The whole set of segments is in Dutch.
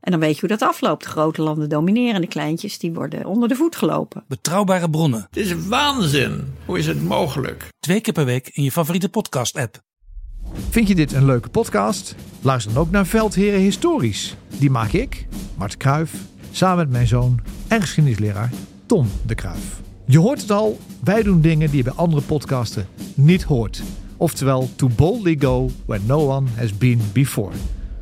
En dan weet je hoe dat afloopt. De grote landen domineren, de kleintjes die worden onder de voet gelopen. Betrouwbare bronnen, Het is waanzin. Hoe is het mogelijk? twee keer per week in je favoriete podcast-app. Vind je dit een leuke podcast? Luister dan ook naar Veldheren Historisch. Die maak ik, Mart Kruif, samen met mijn zoon en geschiedenisleraar Tom de Kruif. Je hoort het al, wij doen dingen die je bij andere podcasten niet hoort. Oftewel, to boldly go where no one has been before.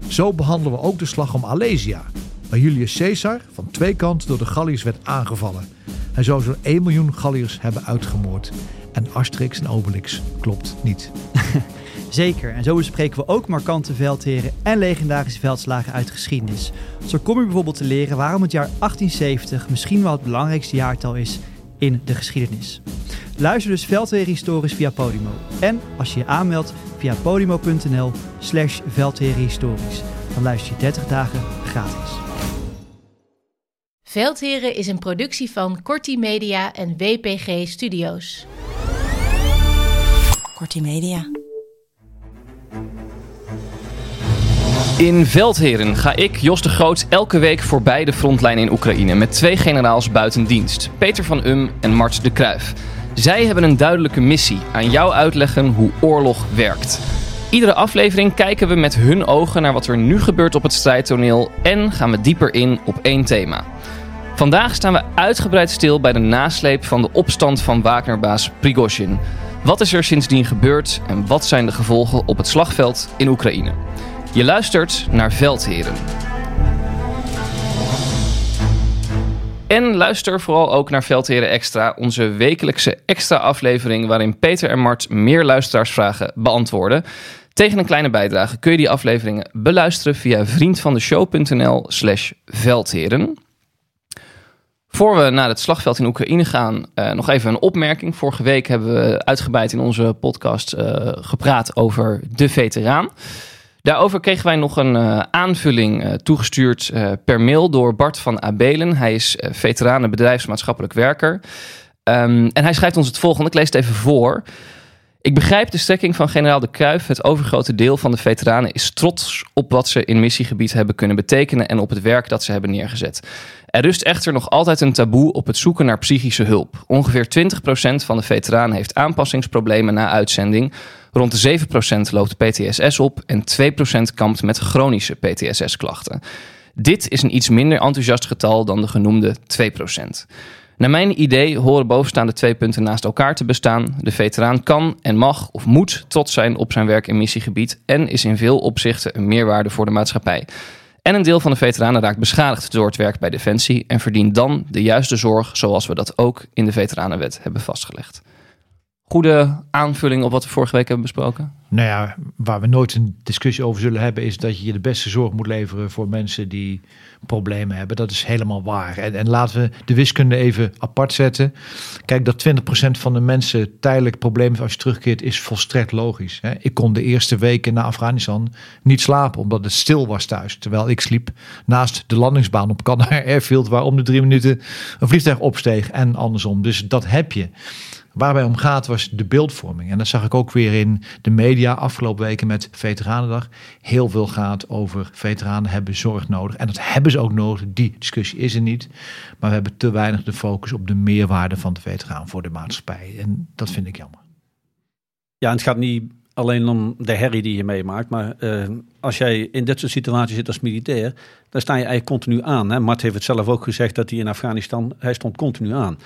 Zo behandelen we ook de slag om Alesia, waar Julius Caesar van twee kanten door de Galliërs werd aangevallen. Hij zou zo'n 1 miljoen Galliërs hebben uitgemoord. En Asterix en Obelix klopt niet. Zeker, en zo bespreken we ook markante veldheren en legendarische veldslagen uit de geschiedenis. Zo kom je bijvoorbeeld te leren waarom het jaar 1870 misschien wel het belangrijkste jaartal is in de geschiedenis. Luister dus Veldheren Historisch via Podimo. En als je je aanmeldt via podimo.nl slash veldherenhistorisch. Dan luister je 30 dagen gratis. Veldheren is een productie van Corti Media en WPG Studios. Kortie Media. In Veldheren ga ik, Jos de Groot, elke week voorbij de frontlijn in Oekraïne met twee generaals buiten dienst, Peter van Um en Mart de Kruif. Zij hebben een duidelijke missie: aan jou uitleggen hoe oorlog werkt. Iedere aflevering kijken we met hun ogen naar wat er nu gebeurt op het strijdtoneel en gaan we dieper in op één thema. Vandaag staan we uitgebreid stil bij de nasleep van de opstand van Wagnerbaas Prigozhin. Wat is er sindsdien gebeurd en wat zijn de gevolgen op het slagveld in Oekraïne? Je luistert naar Veldheren. En luister vooral ook naar Veldheren Extra, onze wekelijkse extra aflevering waarin Peter en Mart meer luisteraarsvragen beantwoorden. Tegen een kleine bijdrage kun je die afleveringen beluisteren via vriendvandeshow.nl slash veldheren. Voor we naar het slagveld in Oekraïne gaan, eh, nog even een opmerking. Vorige week hebben we uitgebreid in onze podcast eh, gepraat over de veteraan. Daarover kregen wij nog een eh, aanvulling eh, toegestuurd eh, per mail door Bart van Abelen. Hij is veteranen bedrijfsmaatschappelijk werker. Um, en hij schrijft ons het volgende, ik lees het even voor. Ik begrijp de strekking van generaal de Kruijf. Het overgrote deel van de veteranen is trots op wat ze in missiegebied hebben kunnen betekenen en op het werk dat ze hebben neergezet. Er rust echter nog altijd een taboe op het zoeken naar psychische hulp. Ongeveer 20% van de veteranen heeft aanpassingsproblemen na uitzending. Rond de 7% loopt PTSS op en 2% kampt met chronische PTSS-klachten. Dit is een iets minder enthousiast getal dan de genoemde 2%. Naar mijn idee horen bovenstaande twee punten naast elkaar te bestaan. De veteraan kan en mag of moet trots zijn op zijn werk in missiegebied en is in veel opzichten een meerwaarde voor de maatschappij. En een deel van de veteranen raakt beschadigd door het werk bij Defensie en verdient dan de juiste zorg zoals we dat ook in de Veteranenwet hebben vastgelegd. Goede aanvulling op wat we vorige week hebben besproken? Nou ja, waar we nooit een discussie over zullen hebben, is dat je de beste zorg moet leveren voor mensen die problemen hebben. Dat is helemaal waar. En, en laten we de wiskunde even apart zetten. Kijk, dat 20% van de mensen tijdelijk problemen als je terugkeert, is volstrekt logisch. Ik kon de eerste weken na Afghanistan niet slapen, omdat het stil was thuis. Terwijl ik sliep naast de landingsbaan op Kandahar Airfield, waar om de drie minuten een vliegtuig opsteeg en andersom. Dus dat heb je. Waarbij om gaat was de beeldvorming. En dat zag ik ook weer in de media afgelopen weken met Veteranendag. Heel veel gaat over veteranen hebben zorg nodig. En dat hebben ze ook nodig. Die discussie is er niet. Maar we hebben te weinig de focus op de meerwaarde van de veteraan voor de maatschappij. En dat vind ik jammer. Ja, en het gaat niet alleen om de herrie die je meemaakt. Maar uh, als jij in dit soort situaties zit als militair, dan sta je eigenlijk continu aan. Hè? Mart heeft het zelf ook gezegd dat hij in Afghanistan, hij stond continu aan.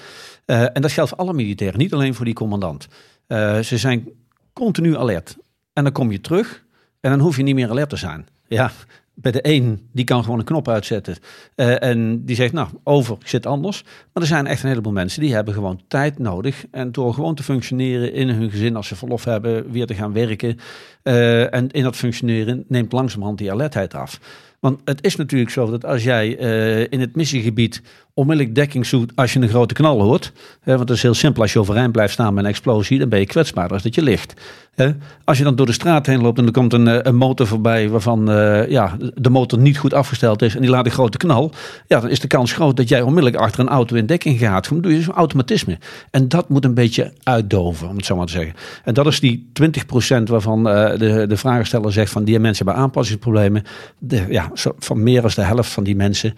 Uh, en dat geldt voor alle militairen, niet alleen voor die commandant. Eh, ze zijn continu alert. En dan kom je terug en dan hoef je niet meer alert te zijn. Ja, bij de een, die kan gewoon een knop uitzetten. Uh, en die zegt, nou, over, ik zit anders. Maar er zijn echt een heleboel mensen die hebben gewoon tijd nodig. En door gewoon te functioneren in hun gezin, als ze verlof hebben, weer te gaan werken. En in dat functioneren neemt langzamerhand die alertheid af. Want het is natuurlijk zo dat als jij in het missiegebied onmiddellijk dekking zoekt als je een grote knal hoort. Want het is heel simpel, als je overeind blijft staan met een explosie, dan ben je kwetsbaarder als dat je ligt. Als je dan door de straat heen loopt en er komt een, eh, een motor voorbij waarvan uh, ja, de motor niet goed afgesteld is en die laat een grote knal. Ja, dan is de kans groot dat jij onmiddellijk achter een auto in dekking gaat. Dan doe je zo'n automatisme. En dat moet een beetje uitdoven, om het zo maar te zeggen. En dat is die 20% waarvan uh, de, de vragensteller zegt van die mensen hebben aanpassingsproblemen. De, ja, van meer dan de helft van die mensen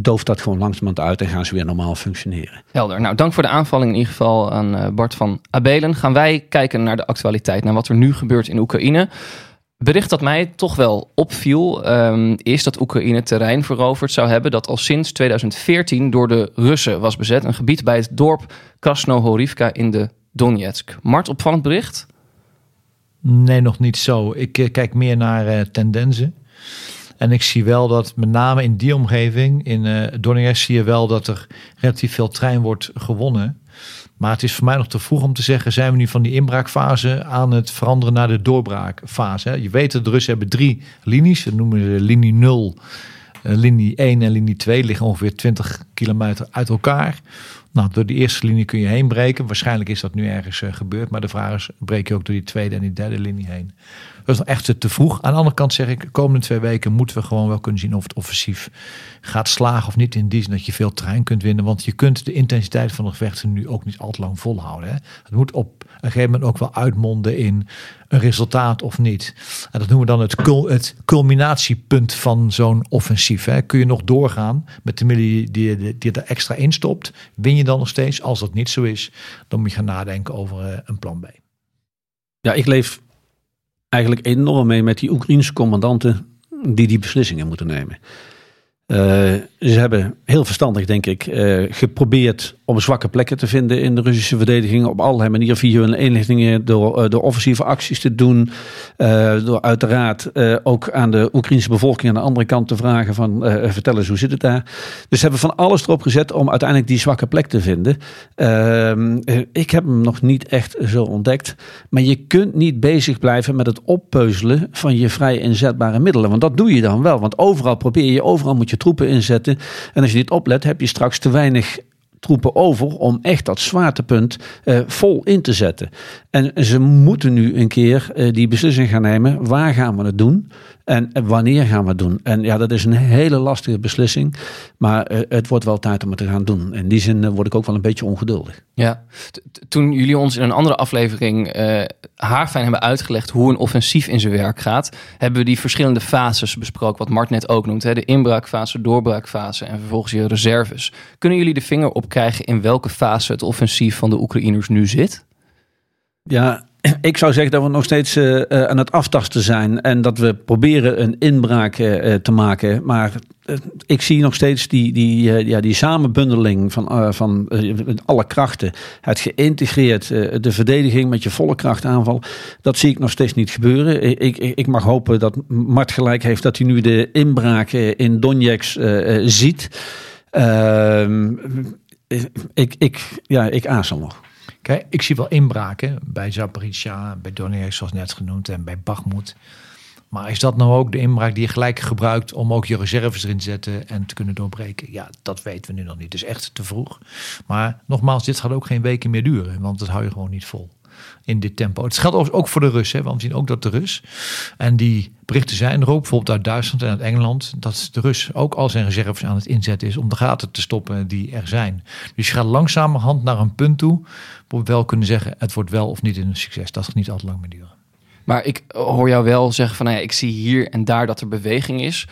dooft dat gewoon langzamerhand uit uit en gaan ze weer normaal functioneren. Helder. Nou, dank voor de aanvalling in ieder geval aan uh, Bart van Abelen. Gaan wij kijken naar de actualiteit, naar wat er nu gebeurt in Oekraïne. Bericht dat mij toch wel opviel um, is dat Oekraïne terrein veroverd zou hebben dat al sinds 2014 door de Russen was bezet. Een gebied bij het dorp Krasnohorivka in de Donetsk. Mart, opvallend bericht? Nee, nog niet zo. Ik uh, kijk meer naar uh, tendensen. En ik zie wel dat met name in die omgeving, in uh, zie je wel dat er relatief veel trein wordt gewonnen. Maar het is voor mij nog te vroeg om te zeggen, zijn we nu van die inbraakfase aan het veranderen naar de doorbraakfase. Je weet dat de Russen hebben drie linies, dat noemen ze linie 0, uh, linie 1 en linie 2, liggen ongeveer 20 kilometer uit elkaar. Nou, door die eerste linie kun je heen breken. Waarschijnlijk is dat nu ergens uh, gebeurd. Maar de vraag is, breek je ook door die tweede en die derde linie heen? Is nog echt te vroeg. Aan de andere kant zeg ik, de komende twee weken moeten we gewoon wel kunnen zien of het offensief gaat slagen of niet. In die zin dat je veel terrein kunt winnen. Want je kunt de intensiteit van de gevechten nu ook niet al te lang volhouden. Hè? Het moet op een gegeven moment ook wel uitmonden in een resultaat of niet. En dat noemen we dan het, het culminatiepunt van zo'n offensief. Hè? Kun je nog doorgaan met de middelen die, die, die er extra in stopt? Win je dan nog steeds? Als dat niet zo is, dan moet je gaan nadenken over uh, een plan B. Ja, ik leef eigenlijk enorm mee met die Oekraïnse commandanten die die beslissingen moeten nemen. Ze hebben heel verstandig, denk ik, uh, geprobeerd om zwakke plekken te vinden in de Russische verdediging. Op allerlei manieren via hun inlichtingen, door, uh, door offensieve acties te doen. door uiteraard ook aan de Oekraïnse bevolking aan de andere kant te vragen van vertel eens hoe zit het daar. Dus ze hebben van alles erop gezet om uiteindelijk die zwakke plek te vinden. Ehm, ik heb hem nog niet echt zo ontdekt. Maar je kunt niet bezig blijven met het oppeuzelen van je vrij inzetbare middelen. Want dat doe je dan wel. Want overal probeer je, overal moet je troepen inzetten. En als je dit oplet, heb je straks te weinig troepen over om echt dat zwaartepunt uh, vol in te zetten. En ze moeten nu een keer uh, die beslissing gaan nemen. Waar gaan we het doen? En wanneer gaan we het doen? En ja, dat is een hele lastige beslissing. Maar uh, het wordt wel tijd om het te gaan doen. In die zin word ik ook wel een beetje ongeduldig. Ja, toen jullie ons in een andere aflevering haarfijn hebben uitgelegd hoe een offensief in zijn werk gaat, hebben we die verschillende fases besproken, wat Mart net ook noemt. Hè? De inbraakfase, doorbraakfase en vervolgens je reserves. Kunnen jullie de vinger opkrijgen in welke fase het offensief van de Oekraïners nu zit? Ja, ik zou zeggen dat we nog steeds uh, aan het aftasten zijn en dat we proberen een inbraak uh, te maken. Maar ik zie nog steeds die, die, ja, die samenbundeling van, van alle krachten. Het geïntegreerd, de verdediging met je volle kracht aanval. Dat zie ik nog steeds niet gebeuren. Ik, ik, ik mag hopen dat Mart gelijk heeft dat hij nu de inbraak in Donetsk ziet. Ehm, ik, ik, ja, ik nog. Kijk, ik zie wel inbraken bij Zaporizhia, bij Donetsk zoals net genoemd en bij Bakhmut. Maar is dat nou ook de inbraak die je gelijk gebruikt om ook je reserves erin te zetten en te kunnen doorbreken? Ja, dat weten we nu nog niet. Dus echt te vroeg. Maar nogmaals, dit gaat ook geen weken meer duren, want dat hou je gewoon niet vol in dit tempo. Het geldt ook voor de Russen, want we zien ook dat de Rus, en die berichten zijn er ook, bijvoorbeeld uit Duitsland en uit Engeland, dat de Rus ook al zijn reserves aan het inzetten is om de gaten te stoppen die er zijn. Dus je gaat langzamerhand naar een punt toe waar we wel kunnen zeggen, het wordt wel of niet een succes. Dat gaat niet altijd lang meer duren. Maar ik hoor jou wel zeggen van, nou ja, ik zie hier en daar dat er beweging is.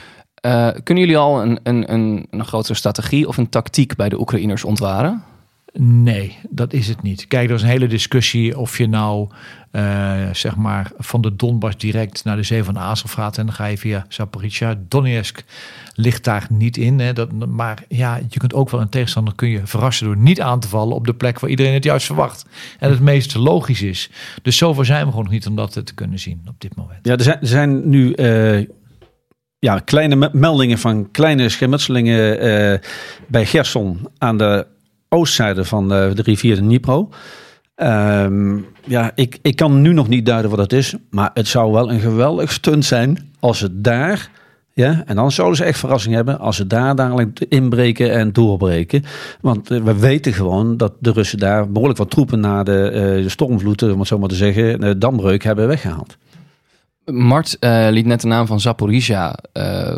Uh, kunnen jullie al een, een, een, een grotere strategie of een tactiek bij de Oekraïners ontwaren? Nee, dat is het niet. Kijk, er is een hele discussie of je nou uh, zeg maar van de Donbass direct naar de zee van Azov gaat en dan ga je via Zaporizhia. Donetsk ligt daar niet in. Hè. Dat, maar ja, je kunt ook wel een tegenstander kun je verrassen door niet aan te vallen op de plek waar iedereen het juist verwacht. En het meest logisch is. Dus zover zijn we gewoon nog niet om dat te kunnen zien op dit moment. Ja, er zijn, er zijn nu uh, ja, kleine meldingen van kleine schermutselingen uh, bij Gerson aan de oostzijde van de, de rivier de Dnipro. Um, ja, ik, ik kan nu nog niet duiden wat het is. Maar het zou wel een geweldig stunt zijn als het daar. Ja, en dan zouden ze echt verrassing hebben als ze daar dadelijk inbreken en doorbreken. Want uh, we weten gewoon dat de Russen daar behoorlijk wat troepen na de, uh, de stormvloed, om het zo maar te zeggen, de dambreuk hebben weggehaald. Mart liet net de naam van Zaporizhia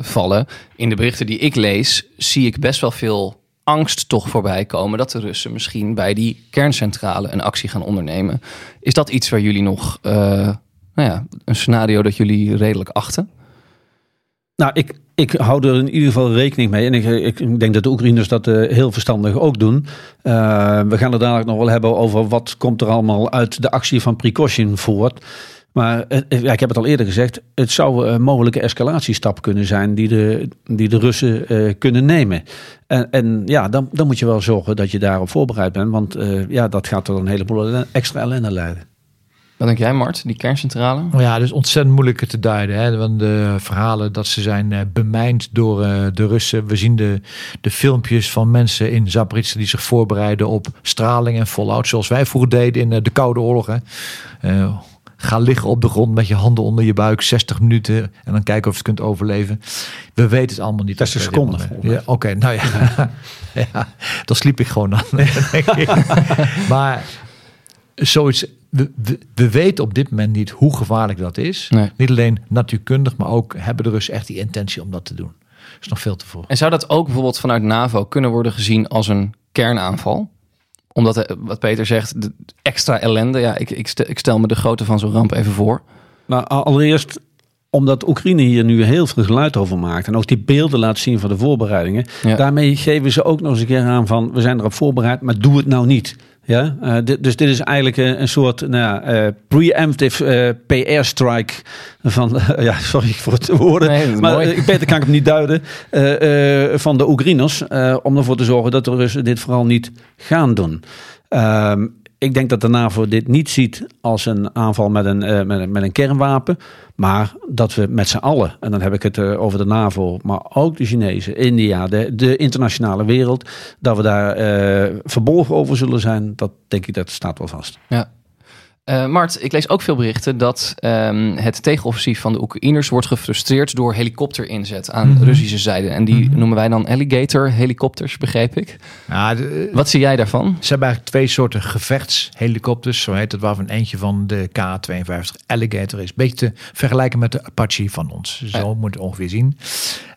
vallen. In de berichten die ik lees, zie ik best wel veel angst toch voorbij komen dat de Russen misschien bij die kerncentrale een actie gaan ondernemen. Is dat iets waar jullie nog, uh, nou ja, een scenario dat jullie redelijk achten? Nou, ik, ik hou er in ieder geval rekening mee. En ik, ik denk dat de Oekraïners dat uh, heel verstandig ook doen. Uh, we gaan het dadelijk nog wel hebben over wat komt er allemaal uit de actie van Prikoshin voort. Maar ja, ik heb het al eerder gezegd, het zou een mogelijke escalatiestap kunnen zijn die de, die de Russen uh, kunnen nemen. En, en ja, dan, dan moet je wel zorgen dat je daarop voorbereid bent, want uh, ja, dat gaat tot een heleboel extra ellende leiden. Wat denk jij, Mart, die kerncentrale? Oh ja, is ontzettend moeilijk te duiden. Hè? Want de verhalen dat ze zijn bemijnd door uh, de Russen. We zien de, de filmpjes van mensen in Zaporizhzhia die zich voorbereiden op straling en fallout. Zoals wij vroeger deden in uh, de Koude Oorlog. Hè? Ga liggen op de grond met je handen onder je buik 60 minuten en dan kijken of je het kunt overleven. We weten het allemaal niet. Dat is een seconde. Ja, Oké, okay, nou ja. ja. Dan sliep ik gewoon aan. maar zoiets. We, we, we, weten op dit moment niet hoe gevaarlijk dat is. Nee. Niet alleen natuurkundig, maar ook hebben de Russen echt die intentie om dat te doen. Dat is nog veel te vroeg. En zou dat ook bijvoorbeeld vanuit NAVO kunnen worden gezien als een kernaanval? Omdat, wat Peter zegt, de extra ellende. Ja, ik, ik, stel, ik stel me de grootte van zo'n ramp even voor. Nou, allereerst omdat Oekraïne hier nu heel veel geluid over maakt. En ook die beelden laat zien van de voorbereidingen. Ja. Daarmee geven ze ook nog eens een keer aan van... we zijn erop voorbereid, maar doe het nou niet. Ja, uh, dit, dus dit is eigenlijk een, een soort nou ja, uh, preemptive uh, PR-strike van, ja, sorry voor het woorden, nee, maar mooi. ik beter kan ik hem niet duiden, van de Oekraïners, om ervoor te zorgen dat de Russen dit vooral niet gaan doen. Ehm, ik denk dat de NAVO dit niet ziet als een aanval met een, uh, met, een, met een kernwapen. Maar dat we met z'n allen, en dan heb ik het uh, over de NAVO, maar ook de Chinezen, India, de, de internationale wereld, dat we daar uh, verbolgen over zullen zijn, dat denk ik dat staat wel vast. Ja. Uh, Mart, ik lees ook veel berichten dat um, het tegenoffensief van de Oekraïners wordt gefrustreerd door helikopterinzet aan Mhm. mm -hmm. Russische zijde. En die noemen wij dan alligator helikopters, begreep ik. Ja, de, Wat zie jij daarvan? Ze hebben eigenlijk twee soorten gevechtshelikopters, zo heet het, waarvan eentje van de K-52 Alligator is. Beetje te vergelijken met de Apache van ons. Zo ja. moet je het ongeveer zien.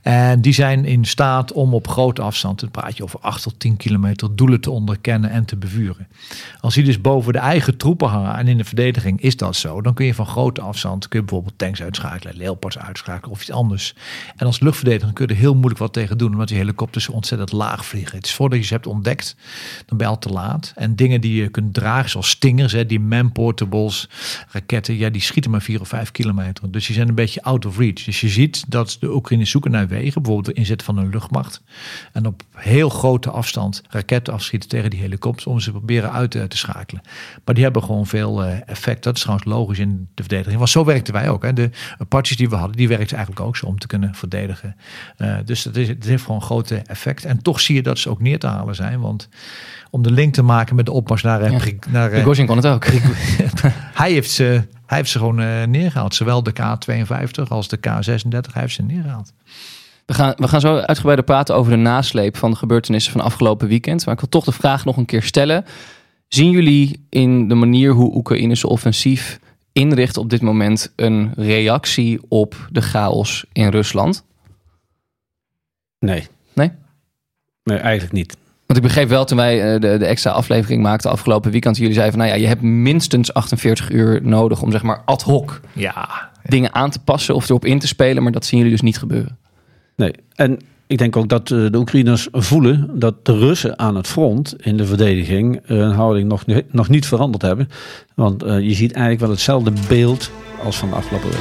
En die zijn in staat om op grote afstand, dan praat je over 8 tot 10 kilometer, doelen te onderkennen en te bevuren. Als die dus boven de eigen troepen hangen en in de verdediging is dat zo, dan kun je van grote afstand, kun je bijvoorbeeld tanks uitschakelen, leopards uitschakelen of iets anders. En als luchtverdediger kun je er heel moeilijk wat tegen doen, omdat die helikopters ontzettend laag vliegen. Het is voordat je ze hebt ontdekt, dan ben je al te laat. En dingen die je kunt dragen, zoals stingers, hè, die man-portables, raketten, ja, die schieten maar 4 of 5 kilometer. Dus die zijn een beetje out of reach. Dus je ziet dat de Oekraïners zoeken naar wegen, bijvoorbeeld de inzet van een luchtmacht. En op heel grote afstand raketten afschieten tegen die helikopters om ze proberen uit te, schakelen. Maar die hebben gewoon veel uh, effect. Dat is trouwens logisch in de verdediging. Want zo werkten wij ook. Hè. De Apaches die we hadden, die werkten eigenlijk ook zo om te kunnen verdedigen. Uh, dus dat, is, het heeft gewoon een grote effect. En toch zie je dat ze ook neer te halen zijn. Want om de link te maken met de opmars naar... Ja. naar Prigozhin kon het ook. hij heeft ze... Hij heeft ze gewoon neergehaald. Zowel de K52 als de K36. Hij heeft ze neergehaald. We gaan, we gaan zo uitgebreider praten over de nasleep van de gebeurtenissen van afgelopen weekend. Maar ik wil toch de vraag nog een keer stellen. Zien jullie in de manier hoe Oekraïnse offensief inricht op dit moment een reactie op de chaos in Rusland? Nee. Nee? Nee, eigenlijk niet. Want ik begreep wel toen wij de, de extra aflevering maakten afgelopen weekend. Jullie zeiden van nou ja, je hebt minstens 48 uur nodig om zeg maar ad hoc ja, ja. dingen aan te passen of erop in te spelen. Maar dat zien jullie dus niet gebeuren. Nee, en ik denk ook dat eh, de Oekraïners voelen dat de Russen aan het front in de verdediging eh, hun houding nog, nog niet veranderd hebben. Want eh, je ziet eigenlijk wel hetzelfde beeld als van de afgelopen week.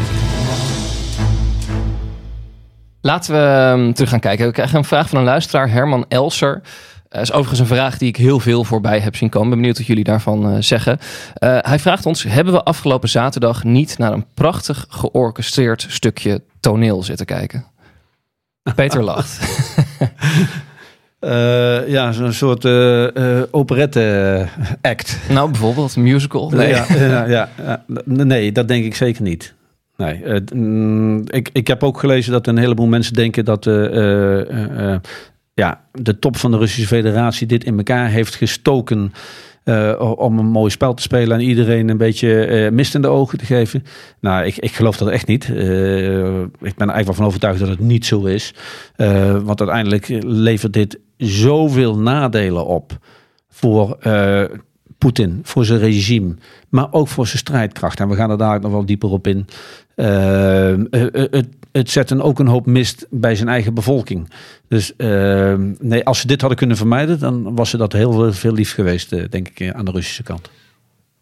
Laten we ehm, terug gaan kijken. We krijgen een vraag van een luisteraar, Herman Elser. Dat is overigens een vraag die ik heel veel voorbij heb zien komen. Ik ben benieuwd wat jullie daarvan zeggen. Hij vraagt ons, hebben we afgelopen zaterdag niet naar een prachtig georchestreerd stukje toneel zitten kijken? Peter lacht. Eh, ja, zo'n soort eh, eh, operette-act. nou, bijvoorbeeld een musical? Nee. Ja, ja, nee, dat denk ik zeker niet. Nee, mm, ik, ik heb ook gelezen dat een heleboel mensen denken dat ja, de top van de Russische Federatie dit in elkaar heeft gestoken. Eh, om een mooi spel te spelen en iedereen een beetje eh, mist in de ogen te geven. Nou, ik, ik geloof dat echt niet. Eh, ik ben er eigenlijk wel van overtuigd dat het niet zo is. Want uiteindelijk levert dit zoveel nadelen op voor Poetin, voor zijn regime, maar ook voor zijn strijdkracht. En we gaan er daar nog wel dieper op in. Eh, eh, eh, het, het zet een, ook een hoop mist bij zijn eigen bevolking. Dus nee, als ze dit hadden kunnen vermijden, dan was ze dat heel veel, lief geweest, denk ik, aan de Russische kant.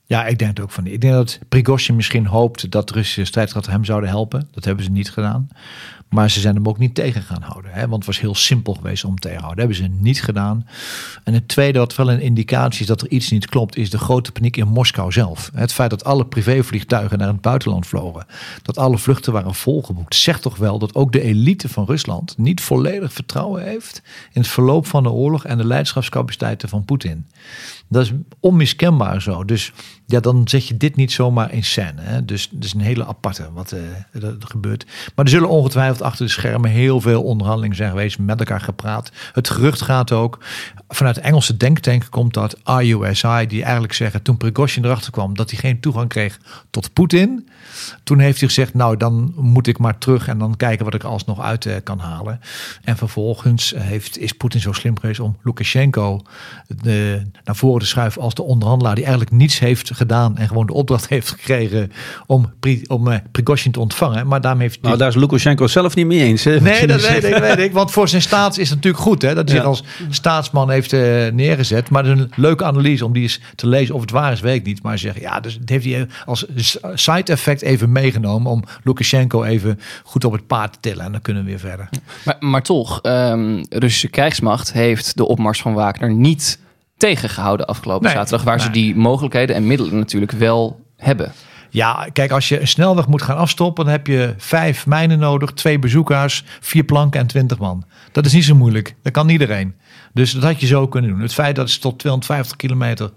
Ja, ik denk het ook van. Ik denk dat Prigozhin misschien hoopt dat de Russische strijdkrachten hem zouden helpen. Dat hebben ze niet gedaan. Maar ze zijn hem ook niet tegen gaan houden. Hè? Want het was heel simpel geweest om te tegenhouden. Dat hebben ze niet gedaan. En het tweede wat wel een indicatie is dat er iets niet klopt... is de grote paniek in Moskou zelf. Het feit dat alle privévliegtuigen naar het buitenland vlogen... dat alle vluchten waren volgeboekt... zegt toch wel dat ook de elite van Rusland... niet volledig vertrouwen heeft... in het verloop van de oorlog... en de leiderschapscapaciteiten van Poetin. Dat is onmiskenbaar zo. Dus ja, dan zet je dit niet zomaar in scène. Hè? Dus dat is een hele aparte wat eh, er, gebeurt. Maar er zullen ongetwijfeld achter de schermen heel veel onderhandelingen zijn geweest, met elkaar gepraat. Het gerucht gaat ook, vanuit Engelse denktank komt dat RUSI, die eigenlijk zeggen toen Prigozhin erachter kwam dat hij geen toegang kreeg tot Poetin. Toen heeft hij gezegd, nou dan moet ik maar terug en dan kijken wat ik alsnog uit eh, kan halen. En vervolgens heeft, is Poetin zo slim geweest om Lukashenko de, naar voren te schuiven als de onderhandelaar die eigenlijk niets heeft gedaan en gewoon de opdracht heeft gekregen om, Pri, om eh, Prigozhin te ontvangen. Maar daarmee heeft Nou, daar is Lukashenko zelf niet mee eens. Hè, Nee, dat weet ik, weet ik. Want voor zijn staats is het natuurlijk goed hè, dat hij Ja. zich als staatsman heeft eh, neergezet. Maar het is een leuke analyse om die eens te lezen. Of het waar is, weet ik niet. Maar zeggen, ja, dus het heeft hij als side effect even meegenomen om Lukashenko even goed op het paard te tillen. En dan kunnen we weer verder. Maar, maar toch, ehm, Russische krijgsmacht heeft de opmars van Wagner niet tegengehouden afgelopen Nee, zaterdag. Waar ze die mogelijkheden en middelen natuurlijk wel hebben. Ja, kijk, als je een snelweg moet gaan afstoppen, dan heb je vijf mijnen nodig, twee bezoekers, vier planken en twintig man. Dat is niet zo moeilijk. Dat kan iedereen. Dus dat had je zo kunnen doen. Het feit dat ze tot 250 kilometer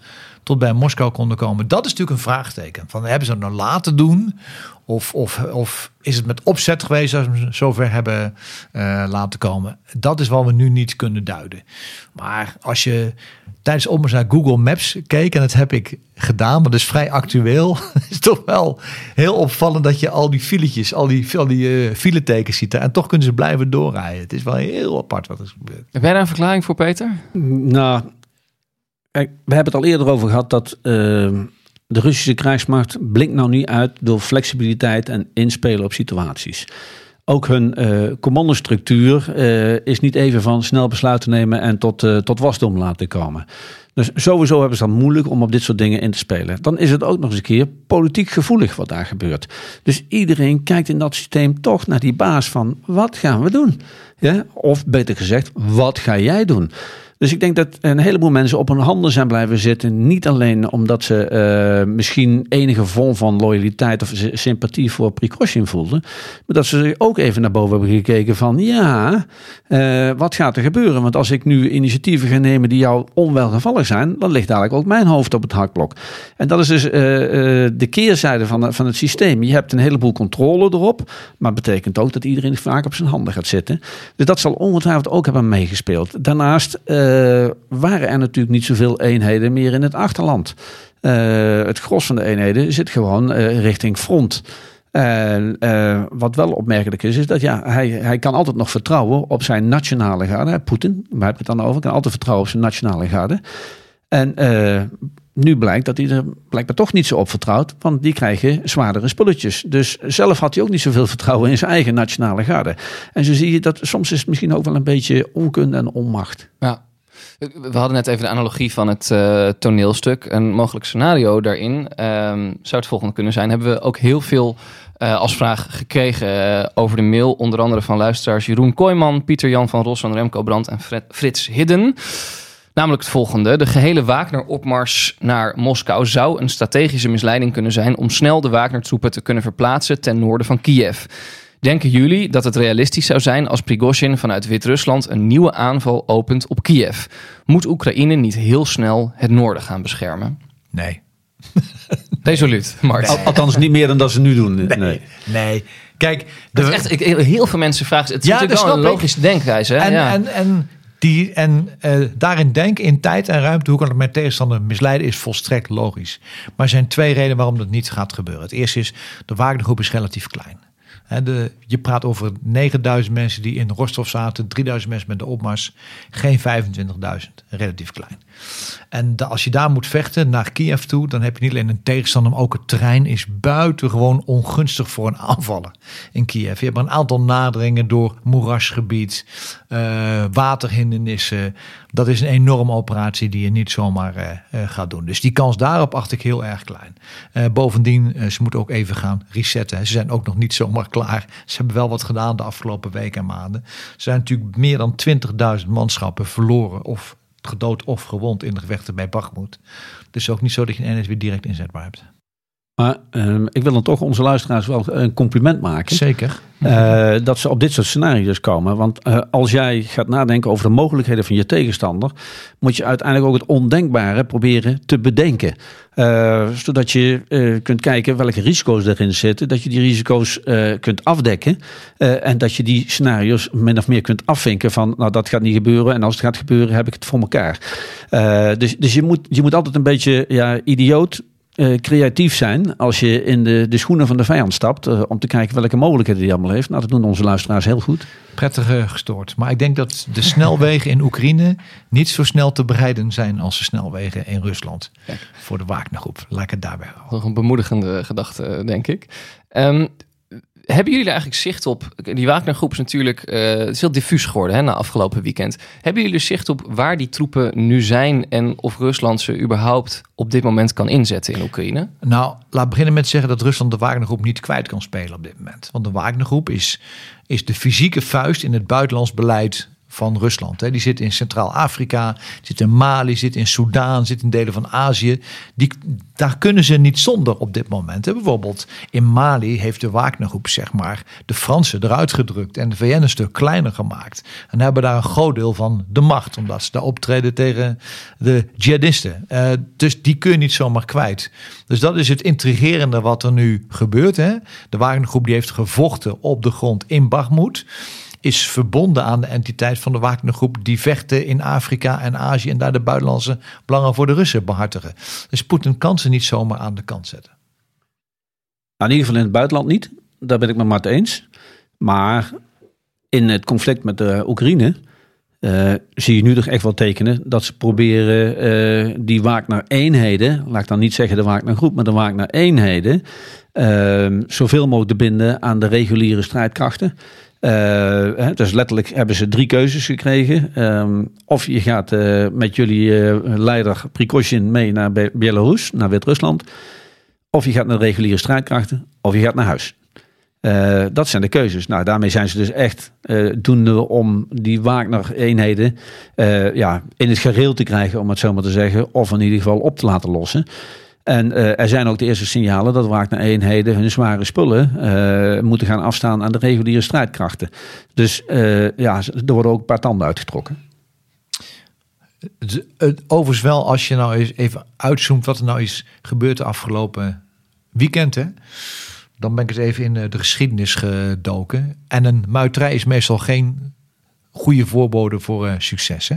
tot bij Moskou konden komen, dat is natuurlijk een vraagteken. Van hebben ze het nou laten doen? Of, of, of is het met opzet geweest dat ze zover hebben eh, laten komen? Dat is wat we nu niet kunnen duiden. Maar als je tijdens de opmars naar Google Maps keek, en dat heb ik gedaan, maar dat is vrij actueel, is toch wel heel opvallend dat je al die filetjes, al die, al die eh, filetekens ziet. En toch kunnen ze blijven doorrijden. Het is wel heel apart wat er is gebeurd. Heb jij daar een verklaring voor, Peter? Nou, we hebben het al eerder over gehad dat eh, de Russische krijgsmacht blinkt nou niet uit door flexibiliteit en inspelen op situaties. Ook hun eh commandostructuur eh, is niet even van snel besluiten nemen en tot, eh, tot wasdom laten komen. Dus sowieso hebben ze dan moeilijk om op dit soort dingen in te spelen. Dan is het ook nog eens een keer politiek gevoelig wat daar gebeurt. Dus iedereen kijkt in dat systeem toch naar die baas van wat gaan we doen? Ja? Of beter gezegd, wat ga jij doen? Dus ik denk dat een heleboel mensen op hun handen zijn blijven zitten. Niet alleen omdat ze eh, misschien enige vorm van loyaliteit of sy- sympathie voor Prigozhin voelden. Maar dat ze ook even naar boven hebben gekeken van ja, eh, wat gaat er gebeuren? Want als ik nu initiatieven ga nemen die jou onwelgevallig zijn, dan ligt dadelijk ook mijn hoofd op het hakblok. En dat is dus eh, de keerzijde van, van het systeem. Je hebt een heleboel controle erop, maar betekent ook dat iedereen vaak op zijn handen gaat zitten. Dus dat zal ongetwijfeld ook hebben meegespeeld. Daarnaast waren er natuurlijk niet zoveel eenheden meer in het achterland. Eh, het gros van de eenheden zit gewoon eh, richting front. Eh, wat wel opmerkelijk is, is dat ja, hij, hij kan altijd nog vertrouwen op zijn nationale garde. Poetin, waar heb ik het dan over? Kan altijd vertrouwen op zijn nationale garde. En eh, nu blijkt dat hij er blijkbaar toch niet zo op vertrouwt, want die krijgen zwaardere spulletjes. Dus zelf had hij ook niet zoveel vertrouwen in zijn eigen nationale garde. En zo zie je dat soms is het misschien ook wel een beetje onkunde en onmacht. Ja. We hadden net even de analogie van het uh, toneelstuk. Een mogelijk scenario daarin ehm, zou het volgende kunnen zijn. Hebben we ook heel veel uh, als vraag gekregen uh, over de mail. Onder andere van luisteraars Jeroen Kooijman, Pieter Jan van Rossum, Remco Brandt en Frits Hidden. Namelijk het volgende. De gehele Wagner-opmars naar Moskou zou een strategische misleiding kunnen zijn om snel de Wagner-troepen te kunnen verplaatsen ten noorden van Kiev. Denken jullie dat het realistisch zou zijn als Prigozhin vanuit Wit-Rusland een nieuwe aanval opent op Kiev? Moet Oekraïne niet heel snel het noorden gaan beschermen? Nee. Resoluut, Mart. Nee. Althans, niet meer dan dat ze nu doen. Nee. Nee. nee. Kijk, de... is echt, ik, heel veel mensen vragen. Het is ja, natuurlijk wel een logische denkwijze. En, ja. en, en, die, en uh, daarin denken in tijd en ruimte, hoe kan ik mijn tegenstander misleiden, is volstrekt logisch. Maar er zijn twee redenen waarom dat niet gaat gebeuren. Het eerste is, de Wagnergroep is relatief klein. De, je praat over 9000 mensen die in Rostov zaten, 3000 mensen met de opmars, geen 25.000, relatief klein. En de, als je daar moet vechten naar Kiev toe, dan heb je niet alleen een tegenstander, maar ook het terrein is buitengewoon ongunstig voor een aanvaller in Kiev. Je hebt een aantal naderingen door moerasgebied, uh, waterhindernissen. Dat is een enorme operatie die je niet zomaar uh, uh, gaat doen. Dus die kans daarop acht ik heel erg klein. bovendien, ze moeten ook even gaan resetten. Ze zijn ook nog niet zomaar klaar. Ze hebben wel wat gedaan de afgelopen weken en maanden. Ze zijn natuurlijk meer dan 20.000 manschappen verloren of gedood of gewond in de gevechten bij Bachmoed. Dus ook niet zo dat je een NS weer direct inzetbaar hebt. Maar uh, ik wil dan toch onze luisteraars wel een compliment maken. Zeker. Uh, dat ze op dit soort scenario's komen. Want uh, als jij gaat nadenken over de mogelijkheden van je tegenstander, moet je uiteindelijk ook het ondenkbare proberen te bedenken. zodat je kunt kijken welke risico's erin zitten. Dat je die risico's kunt afdekken. en dat je die scenario's min of meer kunt afvinken van nou dat gaat niet gebeuren. En als het gaat gebeuren heb ik het voor elkaar. dus dus je, moet, je moet altijd een beetje ja, idioot uh, creatief zijn als je in de, de schoenen van de vijand stapt. Uh, om te kijken welke mogelijkheden die allemaal heeft. Nou, dat doen onze luisteraars heel goed. Prettig uh, gestoord. Maar ik denk dat de snelwegen in Oekraïne niet zo snel te bereiden zijn als de snelwegen in Rusland. Kijk. Voor de Wagnergroep. Laat ik het daarbij houden. Nog een bemoedigende gedachte, denk ik. Um, hebben jullie eigenlijk zicht op? Die Wagnergroep is natuurlijk uh, het is heel diffuus geworden hè, na afgelopen weekend. Hebben jullie er zicht op waar die troepen nu zijn en of Rusland ze überhaupt op dit moment kan inzetten in Oekraïne? Nou, laat beginnen met zeggen dat Rusland de Wagnergroep niet kwijt kan spelen op dit moment. Want de Wagnergroep is, is de fysieke vuist in het buitenlands beleid van Rusland. Die zit in Centraal-Afrika, zit in Mali, zit in Soudaan, zit in delen van Azië. Die, daar kunnen ze niet zonder op dit moment. Bijvoorbeeld in Mali heeft de Wagnergroep zeg maar, de Fransen eruit gedrukt en de VN een stuk kleiner gemaakt. En hebben daar een groot deel van de macht, omdat ze daar optreden tegen de jihadisten. Uh, dus die kun je niet zomaar kwijt. Dus dat is het intrigerende wat er nu gebeurt. De Wagnergroep die heeft gevochten op de grond in Bakhmut is verbonden aan de entiteit van de Wagnergroep die vechten in Afrika en Azië en daar de buitenlandse belangen voor de Russen behartigen. Dus Poetin kan ze niet zomaar aan de kant zetten. Nou, in ieder geval in het buitenland niet. Daar ben ik met Mart eens. Maar in het conflict met de Oekraïne uh, zie je nu toch echt wel tekenen dat ze proberen uh, die Wagner eenheden, laat ik dan niet zeggen de Wagner groep, maar de Wagner eenheden, uh, zoveel mogelijk te binden aan de reguliere strijdkrachten. Uh, dus letterlijk hebben ze drie keuzes gekregen. Um, of je gaat uh, met jullie uh, leider Prikoshin mee naar Be Belarus, naar Wit-Rusland. Of je gaat naar de reguliere strijdkrachten. Of je gaat naar huis. dat zijn de keuzes. Nou, daarmee zijn ze dus echt doende om die Wagner-eenheden ja, in het gereel te krijgen, om het zo maar te zeggen. Of in ieder geval op te laten lossen. En uh, er zijn ook de eerste signalen dat Wagner-eenheden hun zware spullen uh, moeten gaan afstaan aan de reguliere strijdkrachten. Dus uh, ja, er worden ook een paar tanden uitgetrokken. Overigens wel, als je nou eens even uitzoomt wat er nou is gebeurd de afgelopen weekend. Hè? Dan ben ik eens even in de geschiedenis gedoken. En een muiterij is meestal geen goede voorbode voor uh, succes. Hè?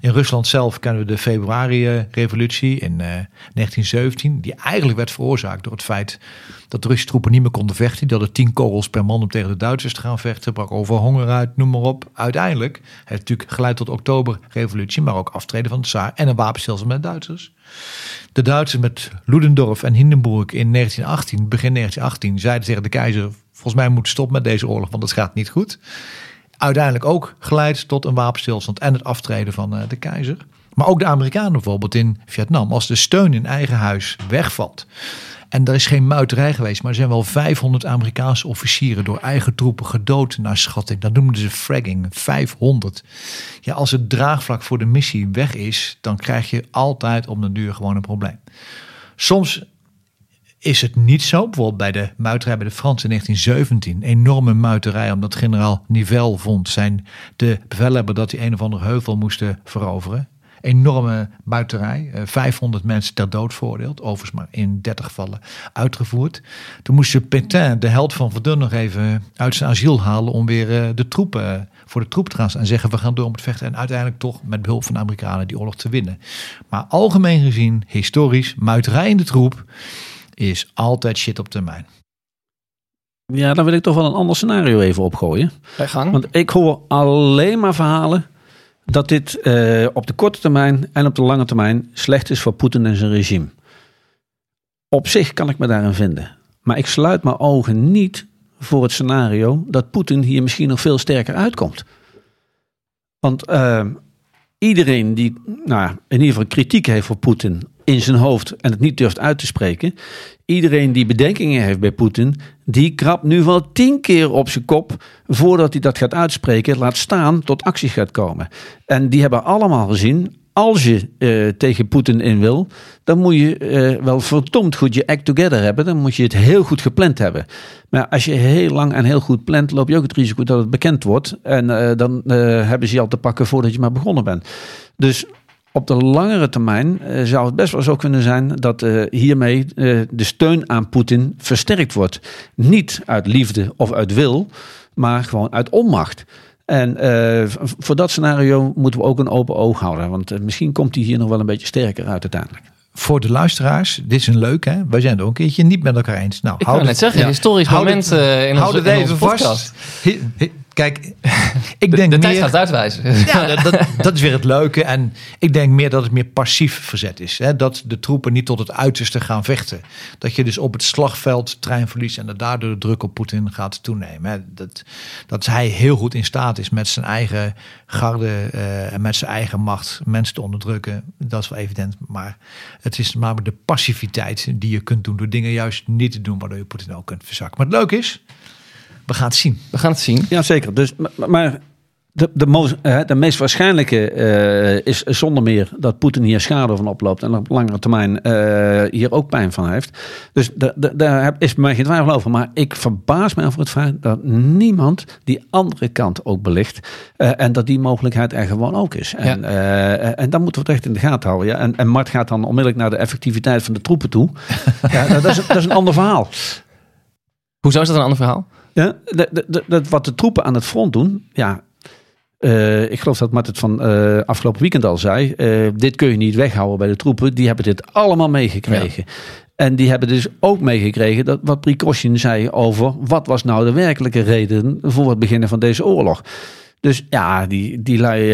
In Rusland zelf kennen we de februari-revolutie in 1917, die eigenlijk werd veroorzaakt door het feit dat de Russische troepen niet meer konden vechten. Die hadden tien kogels per man om tegen de Duitsers te gaan vechten, brak over honger uit, noem maar op. Uiteindelijk heeft het natuurlijk geleid tot oktoberrevolutie, maar ook aftreden van de Tsaar en een wapenstilstand met de Duitsers. De Duitsers met Ludendorff en Hindenburg in 1918, begin 1918, zeiden tegen de keizer: Volgens mij moet stoppen met deze oorlog, want het gaat niet goed. Uiteindelijk ook geleid tot een wapenstilstand en het aftreden van de keizer. Maar ook de Amerikanen bijvoorbeeld in Vietnam. Als de steun in eigen huis wegvalt. En er is geen muiterij geweest, maar er zijn wel 500 Amerikaanse officieren door eigen troepen gedood naar schatting. Dat noemden ze fragging, 500. Ja, als het draagvlak voor de missie weg is, dan krijg je altijd op de duur gewoon een probleem. Soms is het niet zo. Bijvoorbeeld bij de muiterij bij de Fransen in 1917. Enorme muiterij, omdat generaal Nivelle vond zijn de bevelhebber dat hij een of andere heuvel moesten veroveren enorme buiterij. 500 eh, mensen ter dood veroordeeld. Overigens maar in 30 gevallen uitgevoerd. Toen moest je Pétain, de held van Verdun, nog even uit zijn asiel halen om weer eh, de troepen voor de troep te gaan en zeggen we gaan door met vechten en uiteindelijk toch met behulp van de Amerikanen die oorlog te winnen. Maar algemeen gezien, historisch, muiterij in de troep is altijd shit op termijn. Ja, dan wil ik toch wel een ander scenario even opgooien. Bij gang. Want ik hoor alleen maar verhalen dat dit uh, op de korte termijn en op de lange termijn slecht is voor Poetin en zijn regime. Op zich kan ik me daarin vinden. Maar ik sluit mijn ogen niet voor het scenario dat Poetin hier misschien nog veel sterker uitkomt. Want uh, iedereen die nou, in ieder geval kritiek heeft voor Poetin in zijn hoofd en het niet durft uit te spreken. Iedereen die bedenkingen heeft bij Poetin, die krabt nu wel tien keer op zijn kop voordat hij dat gaat uitspreken, laat staan tot actie gaat komen. En die hebben allemaal gezien, als je uh, tegen Poetin in wil, dan moet je uh, wel verdomd goed je act together hebben. Dan moet je het heel goed gepland hebben. Maar als je heel lang en heel goed plant, loop je ook het risico dat het bekend wordt. En uh, dan hebben ze je al te pakken voordat je maar begonnen bent. Dus op de langere termijn uh, zou het best wel zo kunnen zijn dat uh, hiermee uh, de steun aan Poetin versterkt wordt. Niet uit liefde of uit wil, maar gewoon uit onmacht. En voor dat scenario moeten we ook een open oog houden. Want misschien komt hij hier nog wel een beetje sterker uit uiteindelijk. Voor de luisteraars, dit is een leuk hè. Wij zijn het ook een keertje niet met elkaar eens. Nou, ik kan net zeggen, ja. historisch moment in houd onze, het in onze vast. Kijk, ik de, denk de meer... tijd gaat uitwijzen. Ja, dat, dat, dat, is weer het leuke. En ik denk meer dat het meer passief verzet is. Hè? Dat de troepen niet tot het uiterste gaan vechten. Dat je dus op het slagveld trein verliest en dat daardoor de druk op Poetin gaat toenemen. Hè? Dat, dat hij heel goed in staat is met zijn eigen garde uh, en met zijn eigen macht mensen te onderdrukken. Dat is wel evident. Maar het is maar de passiviteit die je kunt doen door dingen juist niet te doen, waardoor je Poetin ook kunt verzakken. Maar het leuke is, we gaan het zien. We gaan het zien. Ja, zeker. Dus, maar de, de, de meest waarschijnlijke uh, is zonder meer dat Poetin hier schade van oploopt en op langere termijn uh, hier ook pijn van heeft. Dus daar is mij geen twijfel over. Maar ik verbaas me over het feit dat niemand die andere kant ook belicht. Uh, en dat die mogelijkheid er gewoon ook is. En, ja. en dan moeten we het echt in de gaten houden. Ja? En, en Mart gaat dan onmiddellijk naar de effectiviteit van de troepen toe. ja, dat, is, dat is een ander verhaal. Hoezo is dat een ander verhaal? Ja, de, de, de, wat de troepen aan het front doen, ja. Uh, ik geloof dat Mart het van uh, afgelopen weekend al zei. Uh, dit kun je niet weghouden bij de troepen. Die hebben dit allemaal meegekregen. Ja. En die hebben dus ook meegekregen dat wat Prikoshin zei over wat was nou de werkelijke reden voor het beginnen van deze oorlog. Dus ja, die, die lui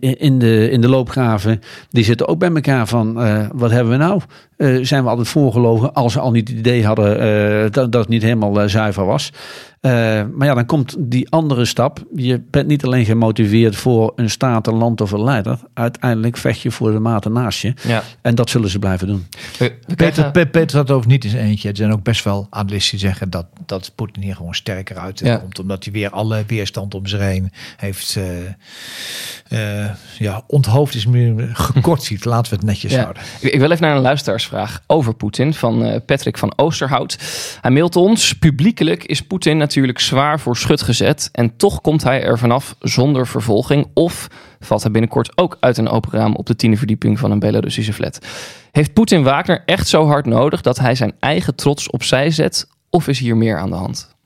in, de, in de loopgraven, die zitten ook bij elkaar van, wat hebben we nou? Uh, zijn we altijd voorgelogen als ze al niet het idee hadden uh, dat, dat het niet helemaal zuiver was. maar ja, dan komt die andere stap. Je bent niet alleen gemotiveerd voor een staat, een land of een leider. Uiteindelijk vecht je voor de maten naast je. Ja. En dat zullen ze blijven doen. Peter, Peter, Peter had over niet eens eentje. Er zijn ook best wel analisten die zeggen dat, dat Poetin hier gewoon sterker uit ja. komt. Omdat hij weer alle weerstand om zich heen heeft uh, uh, ja, onthoofd is meer gekort ziet. Laten we het netjes ja. houden. Ik, ik wil even naar een luisteraarsvraag over Poetin van uh, Patrick van Oosterhout. Hij mailt ons, publiekelijk is Poetin natuurlijk zwaar voor schut gezet en toch komt hij er vanaf zonder vervolging of valt hij binnenkort ook uit een open raam op de tiende verdieping van een Belarussische flat. Heeft Poetin Wagner echt zo hard nodig dat hij zijn eigen trots opzij zet of is hier meer aan de hand?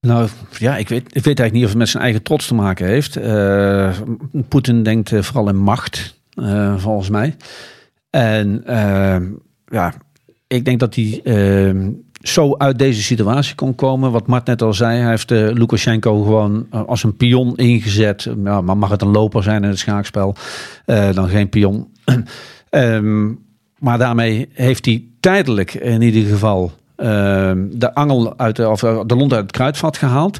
Nou ja, ik weet, ik weet eigenlijk niet of het met zijn eigen trots te maken heeft. Uh, Poetin denkt uh, vooral in macht, volgens mij. En ja, ik denk dat hij zo uit deze situatie kon komen. Wat Mart net al zei, hij heeft Lukashenko gewoon als een pion ingezet. Ja, maar mag het een loper zijn in het schaakspel, dan geen pion. um, maar daarmee heeft hij tijdelijk in ieder geval Ehm, de angel uit de, of eh, de lont uit het kruidvat gehaald.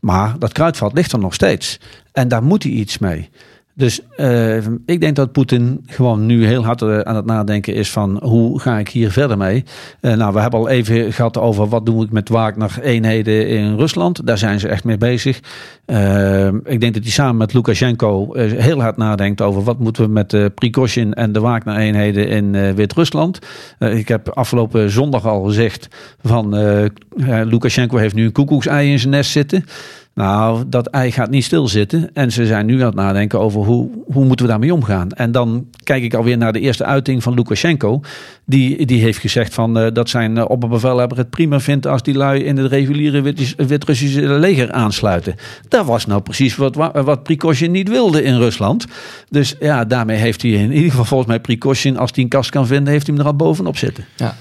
Maar dat kruidvat ligt er nog steeds. En daar moet hij iets mee. Dus uh, ik denk dat Poetin gewoon nu heel hard uh, aan het nadenken is van hoe ga ik hier verder mee. Uh, nou, we hebben al even gehad over wat doen we met Wagner-eenheden in Rusland. Daar zijn ze echt mee bezig. ik denk dat hij samen met Lukashenko heel hard nadenkt over wat moeten we met de Prigozhin en de Wagner-eenheden in Wit-Rusland. ik heb afgelopen zondag al gezegd van Lukashenko heeft nu een koekoeksei in zijn nest zitten. Nou, dat ei gaat niet stilzitten. En ze zijn nu aan het nadenken over hoe, hoe moeten we daarmee omgaan. En dan kijk ik alweer naar de eerste uiting van Lukashenko. Die, die heeft gezegd van, uh, dat zijn uh, opperbevelhebber het prima vindt als die lui in het reguliere Wit-Russische leger aansluiten. Dat was nou precies wat, wat niet wilde in Rusland. Dus ja, daarmee heeft hij in ieder geval volgens mij Prigozhin, als hij een kast kan vinden, heeft hij hem er al bovenop zitten. Ja.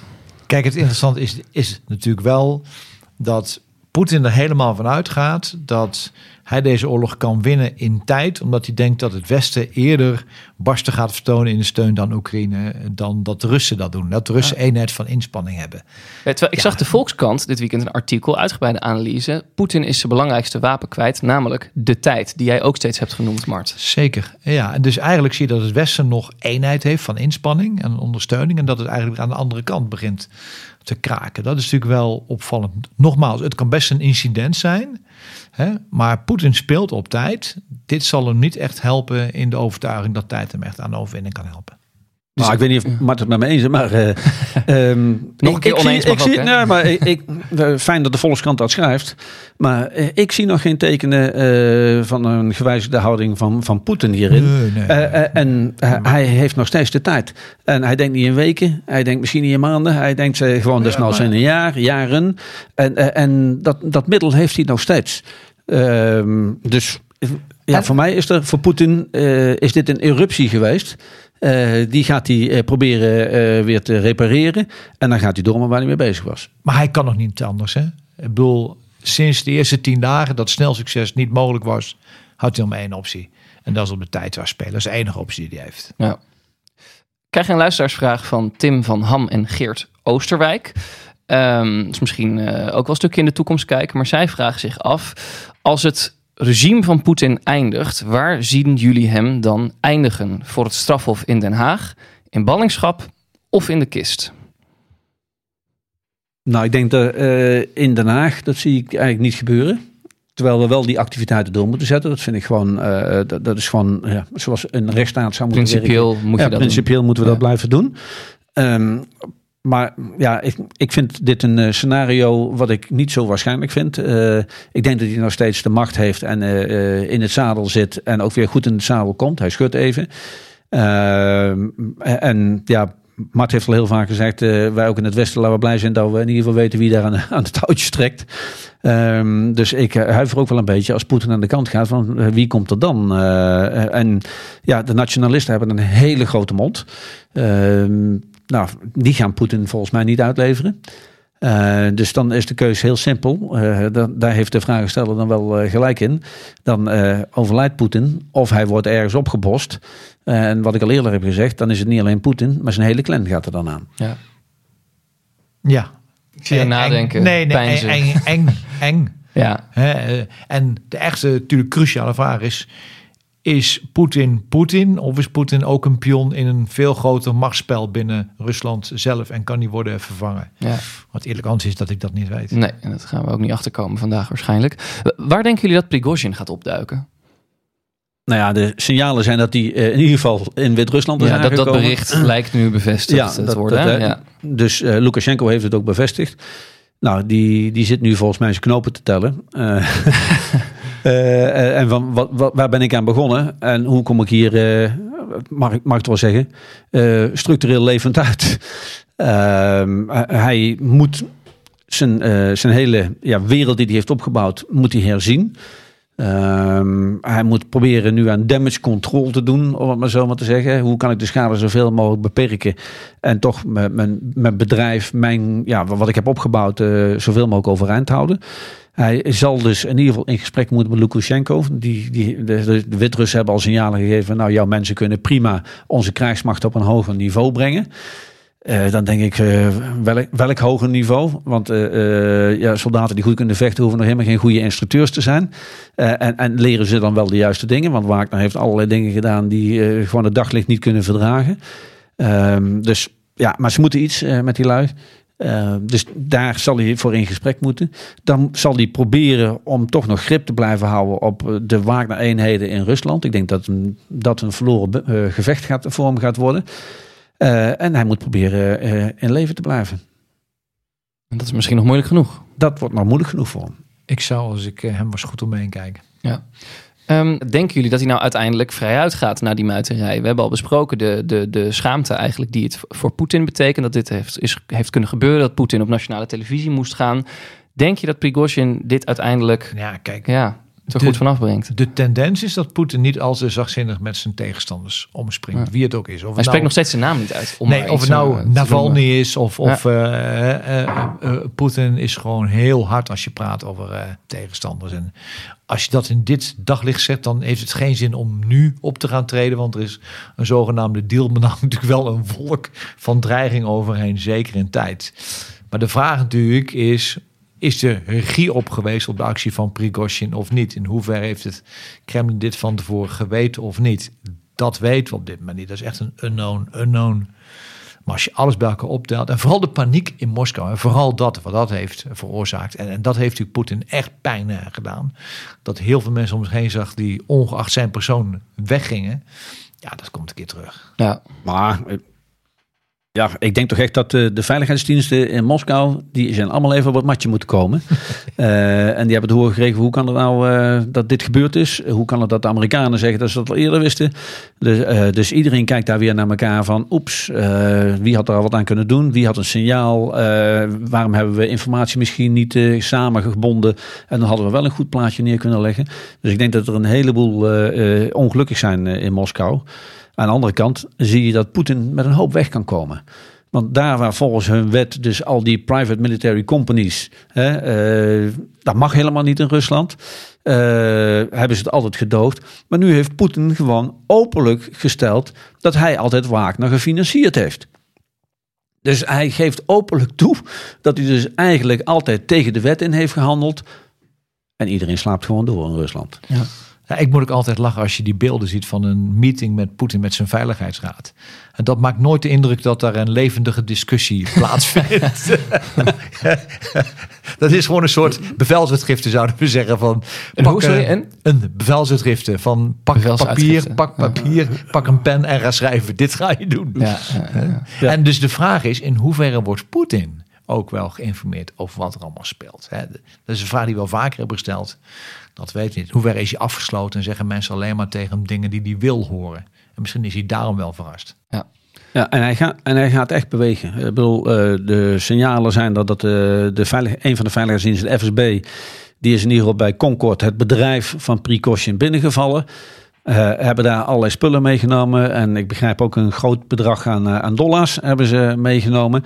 Kijk, het interessante is, is natuurlijk wel dat Poetin er helemaal van uitgaat dat hij deze oorlog kan winnen in tijd, omdat hij denkt dat het Westen eerder barsten gaat vertonen in de steun dan Oekraïne, dan dat de Russen dat doen. Dat de Russen eenheid van inspanning hebben. Ja, terwijl ik zag de Volkskrant dit weekend een artikel, uitgebreide analyse. Poetin is zijn belangrijkste wapen kwijt, namelijk de tijd, die jij ook steeds hebt genoemd, Mart. Zeker, ja. En dus eigenlijk zie je dat het Westen nog eenheid heeft van inspanning en ondersteuning en dat het eigenlijk aan de andere kant begint te kraken. Dat is natuurlijk wel opvallend. Nogmaals, het kan best een incident zijn. Hè? Maar Poetin speelt op tijd. Dit zal hem niet echt helpen in de overtuiging dat tijd hem echt aan de overwinning kan helpen. Nou, ik weet niet of Mart het met me eens is, maar... Uh, um, Nog een keer ik oneens zie, ik ook, zie, nee, maar ik, ik, Fijn dat de Volkskrant dat schrijft. Maar uh, ik zie nog geen tekenen uh, van een gewijzigde houding van, van Poetin hierin. Nee, nee, en hij heeft nog steeds de tijd. En hij denkt niet in weken. Hij denkt misschien niet in maanden. Hij denkt gewoon desnoods in een jaar, jaren. En, en dat, dat middel heeft hij nog steeds. Ehm, dus ja, voor mij is er, voor Poetin is dit een eruptie geweest... Uh, die gaat hij uh, proberen uh, weer te repareren. En dan gaat hij door waar hij mee bezig was. Maar hij kan nog niet anders. Hè? Ik bedoel, sinds de eerste tien dagen dat snel succes niet mogelijk was, had hij maar één optie. En dat is op de tijd waar spelen. Dat is de enige optie die hij heeft. Ja. Ik krijg een luisteraarsvraag van Tim van Ham en Geert Oosterwijk. Um, is misschien ook wel een stukje in de toekomst kijken. Maar zij vragen zich af, als het regime van Poetin eindigt, waar zien jullie hem dan eindigen? Voor het strafhof in Den Haag, in ballingschap of in de kist? Nou, ik denk dat uh, in Den Haag, dat zie ik eigenlijk niet gebeuren. Terwijl we wel die activiteiten door moeten zetten. Dat vind ik gewoon, uh, dat, dat, is gewoon ja, zoals een rechtsstaat zou moeten principieel werken. Moet je ja, dat principieel doen. moeten we dat blijven doen. Um, maar ja, ik, ik vind dit een uh, scenario wat ik niet zo waarschijnlijk vind. Uh, ik denk dat hij nog steeds de macht heeft en uh, in het zadel zit en ook weer goed in het zadel komt. Hij schudt even. en ja, Mart heeft al heel vaak gezegd, wij ook in het Westen laten blij zijn dat we in ieder geval weten wie daar aan, aan het touwtje trekt. Um, dus ik huiver ook wel een beetje als Poetin aan de kant gaat van wie komt er dan? en ja, de nationalisten hebben een hele grote mond. Ehm, nou, die gaan Poetin volgens mij niet uitleveren. Uh, dus dan is de keuze heel simpel. Uh, dan, daar heeft de vragensteller dan wel uh, gelijk in. Dan overlijdt Poetin of hij wordt ergens opgebost. en wat ik al eerder heb gezegd, dan is het niet alleen Poetin, maar zijn hele clan gaat er dan aan. Ja. Ja. Ik zie je nadenken. Nee, nee, eng, eng, eng, eng. ja. Hè, en de echte, natuurlijk cruciale vraag is is Poetin Poetin of is Poetin ook een pion in een veel groter machtsspel binnen Rusland zelf en kan die worden vervangen? Ja. Wat eerlijk antwoord is dat ik dat niet weet. Nee, en dat gaan we ook niet achterkomen vandaag waarschijnlijk. Waar denken jullie dat Prigozhin gaat opduiken? Nou ja, de signalen zijn dat die uh, in ieder geval in Wit-Rusland is ja, dat, dat bericht lijkt nu bevestigd ja, te dat, worden. Dat, ja. Dus uh, Lukashenko heeft het ook bevestigd. Nou, die, die zit nu volgens mij zijn knopen te tellen. Uh, Uh, en van wat, waar ben ik aan begonnen en hoe kom ik hier, uh, mag, mag ik het wel zeggen, uh, structureel levend uit. Ehm, hij moet zijn, eh, zijn hele ja, wereld die hij heeft opgebouwd, moet hij herzien. Ehm, hij moet proberen nu aan damage control te doen, om het maar zo maar te zeggen. Hoe kan ik de schade zoveel mogelijk beperken en toch mijn, mijn, bedrijf, mijn, ja, wat ik heb opgebouwd, eh, zoveel mogelijk overeind houden. Hij zal dus in ieder geval in gesprek moeten met Lukashenko. Die, die, de, de, Wit-Russen hebben al signalen gegeven. Nou, jouw mensen kunnen prima onze krijgsmacht op een hoger niveau brengen. Uh, dan denk ik, uh, welk, welk hoger niveau? Want uh, ja, soldaten die goed kunnen vechten hoeven nog helemaal geen goede instructeurs te zijn. En, en, leren ze dan wel de juiste dingen? Want Wagner heeft allerlei dingen gedaan die gewoon het daglicht niet kunnen verdragen. Ehm, dus ja, maar ze moeten iets met die lui. Dus daar zal hij voor in gesprek moeten. Dan zal hij proberen om toch nog grip te blijven houden op de Wagner-eenheden in Rusland. Ik denk dat een, dat een verloren gevecht gaat, voor hem gaat worden. Uh, en hij moet proberen uh, in leven te blijven. En dat is misschien nog moeilijk genoeg. Dat wordt nog moeilijk genoeg voor hem. Ik zou, als ik hem was, goed omheen kijken. Ja. Um, denken jullie dat hij nou uiteindelijk vrij uitgaat na die muiterij? We hebben al besproken de, de, de schaamte eigenlijk die het voor Poetin betekent. Dat dit heeft, is, heeft kunnen gebeuren. Dat Poetin op nationale televisie moest gaan. Denk je dat Prigozhin dit uiteindelijk... Ja, kijk. Ja, er goed vanaf brengt. De tendens is dat Poetin niet al te zachtzinnig met zijn tegenstanders omspringt. Ja. Wie het ook is. Of Hij spreekt nou, nog steeds zijn naam niet uit. Om nee, of het nou eh, Navalny noemen. is of, of eh, eh, eh, eh, Poetin is gewoon heel hard als je praat over eh, tegenstanders. En als je dat in dit daglicht zet, dan heeft het geen zin om nu op te gaan treden. Want er is een zogenaamde deal, maar natuurlijk wel een wolk van dreiging overheen, zeker in tijd. Maar de vraag natuurlijk is, is de regie op geweest op de actie van Prigozhin of niet? In hoeverre heeft het Kremlin dit van tevoren geweten of niet? Dat weten we op dit moment niet. Dat is echt een unknown, unknown. Maar als je alles bij elkaar optelt, en vooral de paniek in Moskou, en vooral dat, wat dat heeft veroorzaakt, en, en dat heeft natuurlijk Poetin echt pijn gedaan, dat heel veel mensen om zich heen zag die ongeacht zijn persoon weggingen, ja, dat komt een keer terug. Ja. Maar ja, ik denk toch echt dat de, de veiligheidsdiensten in Moskou, die zijn allemaal even op het matje moeten komen. Eh, en die hebben het horen gekregen, hoe kan het nou eh, dat dit gebeurd is? Hoe kan het dat de Amerikanen zeggen dat ze dat al eerder wisten? Dus, eh, dus iedereen kijkt daar weer naar elkaar van, oeps, eh, wie had er al wat aan kunnen doen? Wie had een signaal? Eh, waarom hebben we informatie misschien niet eh, samengebonden? En dan hadden we wel een goed plaatje neer kunnen leggen. Dus ik denk dat er een heleboel eh, eh, ongelukkig zijn eh, in Moskou. Aan de andere kant zie je dat Poetin met een hoop weg kan komen. Want daar waar volgens hun wet dus al die private military companies, hè, eh, dat mag helemaal niet in Rusland, eh, hebben ze het altijd gedoogd. Maar nu heeft Poetin gewoon openlijk gesteld dat hij altijd Wagner gefinancierd heeft. Dus hij geeft openlijk toe dat hij dus eigenlijk altijd tegen de wet in heeft gehandeld. En iedereen slaapt gewoon door in Rusland. Ja. Ja, ik moet ook altijd lachen als je die beelden ziet van een meeting met Poetin met zijn veiligheidsraad. En dat maakt nooit de indruk dat daar een levendige discussie plaatsvindt. dat is gewoon een soort bevelsuitgifte, zouden we zeggen. Van, Een hoe, sorry, een? Een bevelsuitgifte van pak papier, pak papier, pak een pen en ga schrijven. Dit ga je doen. Ja, ja, ja. En dus de vraag is, in hoeverre wordt Poetin ook wel geïnformeerd over wat er allemaal speelt? Hè? Dat is een vraag die we wel vaker hebben gesteld. Dat weet niet. In hoeverre is hij afgesloten en zeggen mensen alleen maar tegen hem dingen die hij wil horen? En misschien is hij daarom wel verrast. Ja. Ja, en hij, gaat, en hij gaat echt bewegen. Ik bedoel, eh, de signalen zijn dat, dat eh, de veilig, een van de veiligheidsdiensten, de FSB, die is in ieder geval bij Concord, het bedrijf van Precaution, binnengevallen. Eh, hebben daar allerlei spullen meegenomen. En ik begrijp ook een groot bedrag aan, aan dollars hebben ze meegenomen.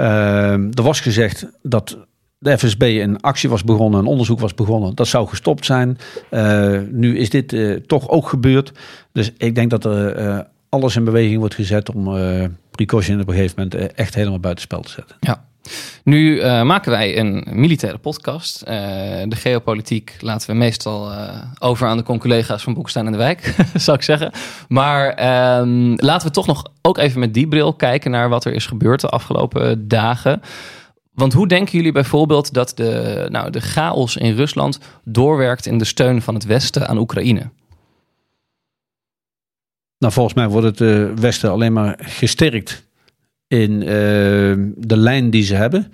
Eh, er was gezegd dat de FSB een actie was begonnen, een onderzoek was begonnen. Dat zou gestopt zijn. Eh, nu is dit eh, toch ook gebeurd. Dus ik denk dat er eh, alles in beweging wordt gezet om Precaution op een gegeven moment echt helemaal buitenspel te zetten. Ja. Nu eh, maken wij een militaire podcast. Eh, de geopolitiek laten we meestal eh, over aan de conculega's van Boekestein en de Wijk, zou ik zeggen. Maar ehm, laten we toch nog ook even met die bril kijken naar wat er is gebeurd de afgelopen dagen. Want hoe denken jullie bijvoorbeeld dat de, nou, de chaos in Rusland doorwerkt in de steun van het Westen aan Oekraïne? Nou, volgens mij wordt het Westen alleen maar gesterkt in eh, de lijn die ze hebben.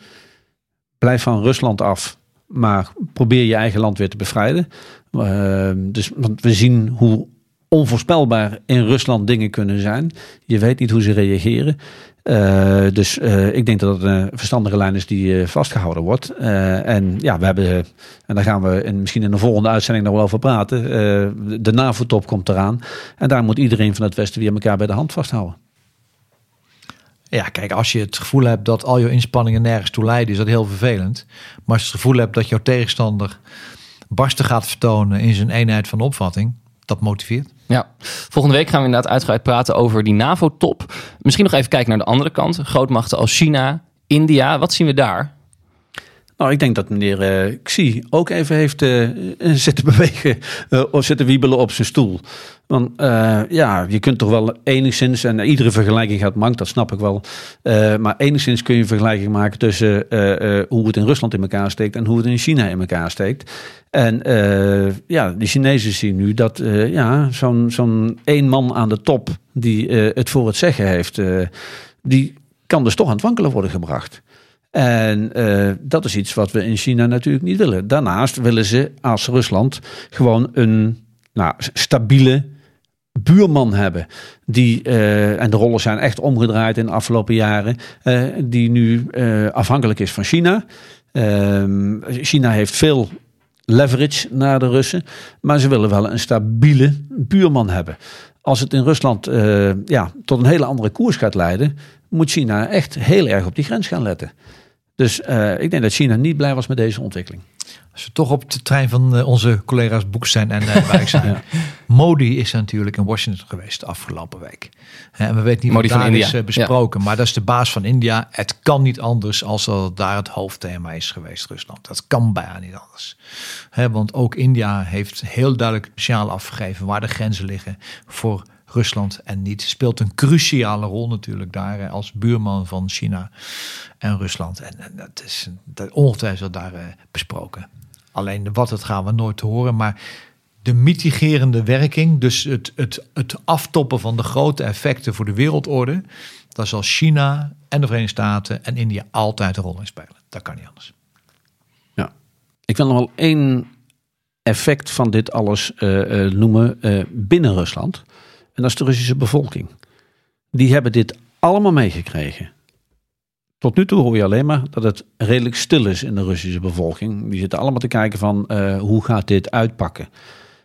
Blijf van Rusland af, maar probeer je eigen land weer te bevrijden. Eh, dus, want we zien hoe onvoorspelbaar in Rusland dingen kunnen zijn. Je weet niet hoe ze reageren. Uh, dus uh, ik denk dat het een verstandige lijn is die uh, vastgehouden wordt. en ja, we hebben, en daar gaan we in, misschien in de volgende uitzending nog wel over praten. de NAVO-top komt eraan. En daar moet iedereen van het Westen weer elkaar bij de hand vasthouden. Ja, kijk, als je het gevoel hebt dat al je inspanningen nergens toe leiden, is dat heel vervelend. Maar als je het gevoel hebt dat jouw tegenstander barsten gaat vertonen in zijn eenheid van opvatting, dat motiveert. Ja, volgende week gaan we inderdaad uitgebreid praten over die NAVO-top. Misschien nog even kijken naar de andere kant. Grootmachten als China, India. Wat zien we daar? Nou, ik denk dat meneer uh, Xi ook even heeft uh, zitten bewegen uh, of zitten wiebelen op zijn stoel. Want ja, je kunt toch wel enigszins, en iedere vergelijking gaat mank, dat snap ik wel. maar enigszins kun je een vergelijking maken tussen hoe het in Rusland in elkaar steekt en hoe het in China in elkaar steekt. En ja, de Chinezen zien nu dat ja, zo'n zo'n één man aan de top die het voor het zeggen heeft, die kan dus toch aan het wankelen worden gebracht. En uh, dat is iets wat we in China natuurlijk niet willen. Daarnaast willen ze als Rusland gewoon een nou, stabiele buurman hebben. Die, uh, en de rollen zijn echt omgedraaid in de afgelopen jaren. Uh, die nu afhankelijk is van China. Ehm, China heeft veel leverage naar de Russen. Maar ze willen wel een stabiele buurman hebben. Als het in Rusland ja, tot een hele andere koers gaat leiden, moet China echt heel erg op die grens gaan letten. Dus uh, ik denk dat China niet blij was met deze ontwikkeling. Als we toch op de trein van uh, onze collega's Boek zijn en uh, Wijk zijn. ja. Modi is natuurlijk in Washington geweest de afgelopen week. En we weten niet Modi wat daar India. is besproken. Ja. Maar dat is de baas van India. Het kan niet anders als dat daar het hoofdthema is geweest, Rusland. Dat kan bijna niet anders. He, want ook India heeft heel duidelijk signaal afgegeven waar de grenzen liggen voor Rusland en niet. Speelt een cruciale rol natuurlijk daar als buurman van China en Rusland. En, dat is dat ongetwijfeld daar uh, besproken. Alleen wat het gaan we nooit horen. Maar de mitigerende werking, dus het, het, het aftoppen van de grote effecten voor de wereldorde, daar zal China en de Verenigde Staten en India altijd een rol in spelen. Dat kan niet anders. Ja, ik wil nog wel één effect van dit alles uh, uh, noemen binnen Rusland. En dat is de Russische bevolking. Die hebben dit allemaal meegekregen. Tot nu toe hoor je alleen maar dat het redelijk stil is in de Russische bevolking. Die zitten allemaal te kijken van uh, hoe gaat dit uitpakken.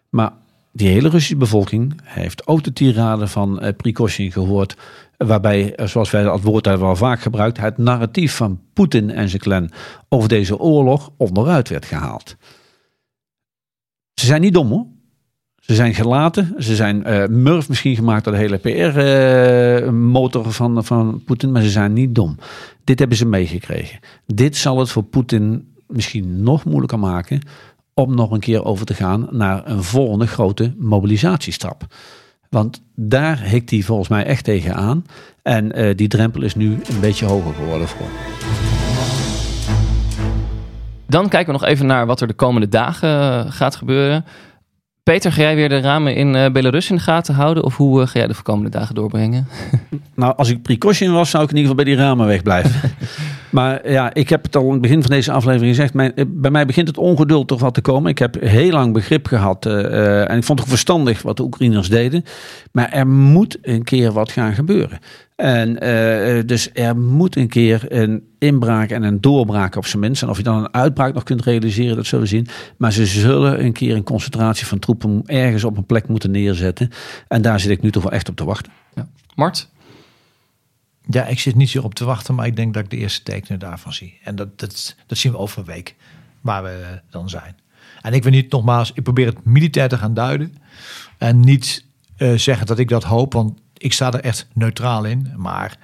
Maar die hele Russische bevolking heeft ook de tirade van uh, Prigozhin gehoord. Waarbij, eh, zoals wij het woord hebben wel vaak gebruikt, het narratief van Poetin en zijn clan over deze oorlog onderuit werd gehaald. Ze zijn niet dom hoor. Ze zijn gelaten. Ze zijn uh, murf misschien gemaakt door de hele PR-motor uh, van, van Poetin. Maar ze zijn niet dom. Dit hebben ze meegekregen. Dit zal het voor Poetin misschien nog moeilijker maken. om nog een keer over te gaan naar een volgende grote mobilisatiestap. Want daar hikt hij volgens mij echt tegen aan. En uh, die drempel is nu een beetje hoger geworden voor. Dan kijken we nog even naar wat er de komende dagen gaat gebeuren. Peter, ga jij weer de ramen in uh, Belarus in de gaten houden? Of hoe uh, ga jij de komende dagen doorbrengen? nou, als ik precaution was, zou ik in ieder geval bij die ramen wegblijven. maar ja, ik heb het al in het begin van deze aflevering gezegd. Mijn, eh, bij mij begint het ongeduld toch wat te komen. Ik heb heel lang begrip gehad. Uh, en ik vond het verstandig wat de Oekraïners deden. Maar er moet een keer wat gaan gebeuren. En dus er moet een keer een inbraak en een doorbraak op zijn minst. En of je dan een uitbraak nog kunt realiseren, dat zullen we zien. Maar ze zullen een keer een concentratie van troepen ergens op een plek moeten neerzetten. En daar zit ik nu toch wel echt op te wachten. Ja. Mart? Ja, ik zit niet zo op te wachten, maar ik denk dat ik de eerste tekenen daarvan zie. En dat, dat, dat zien we over een week, waar we dan zijn. En ik wil niet nogmaals, ik probeer het militair te gaan duiden. En niet uh, zeggen dat ik dat hoop, want ik sta er echt neutraal in. Maar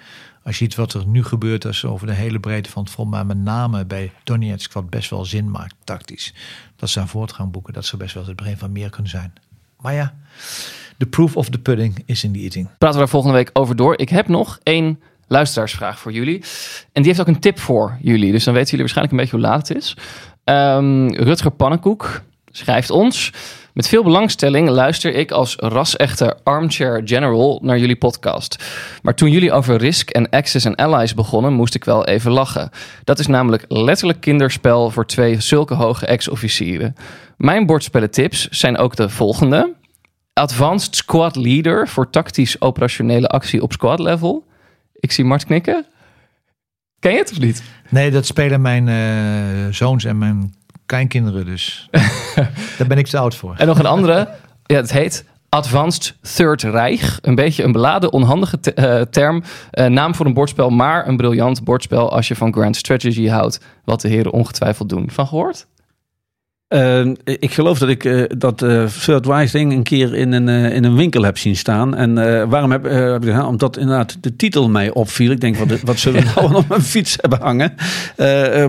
als je ziet wat er nu gebeurt is over de hele breedte van het front, maar met name bij Donetsk, wat best wel zin maakt tactisch, dat ze aan voortgang boeken, dat zou best wel het begin van meer kunnen zijn. Maar ja, the proof of the pudding is in the eating. Praten we daar volgende week over door. Ik heb nog één luisteraarsvraag voor jullie. En die heeft ook een tip voor jullie. Dus dan weten jullie waarschijnlijk een beetje hoe laat het is. Um, Rutger Pannenkoek schrijft ons. Met veel belangstelling luister ik als ras-echte armchair general naar jullie podcast. Maar toen jullie over Risk en Access en Allies begonnen, moest ik wel even lachen. Dat is namelijk letterlijk kinderspel voor twee zulke hoge ex-officieren. Mijn bordspellentips zijn ook de volgende. Advanced Squad Leader voor tactisch operationele actie op squad level. Ik zie Mart knikken. Ken je het of niet? Nee, dat spelen mijn eh, zoons en mijn kleinkinderen dus. Daar ben ik te oud voor. En nog een andere. Ja, het heet Advanced Third Reich. Een beetje een beladen, onhandige te- eh, term. Eh, naam voor een bordspel, maar een briljant bordspel als je van Grand Strategy houdt. Wat de heren ongetwijfeld doen. Van gehoord? Eh, ik geloof dat ik eh, dat eh Third Rising een keer in een, eh, in een winkel heb zien staan. En eh, waarom heb, eh, heb ik gedaan? Omdat inderdaad de titel mij opviel. Ik denk, wat, wat zullen we nou op mijn fiets hebben hangen?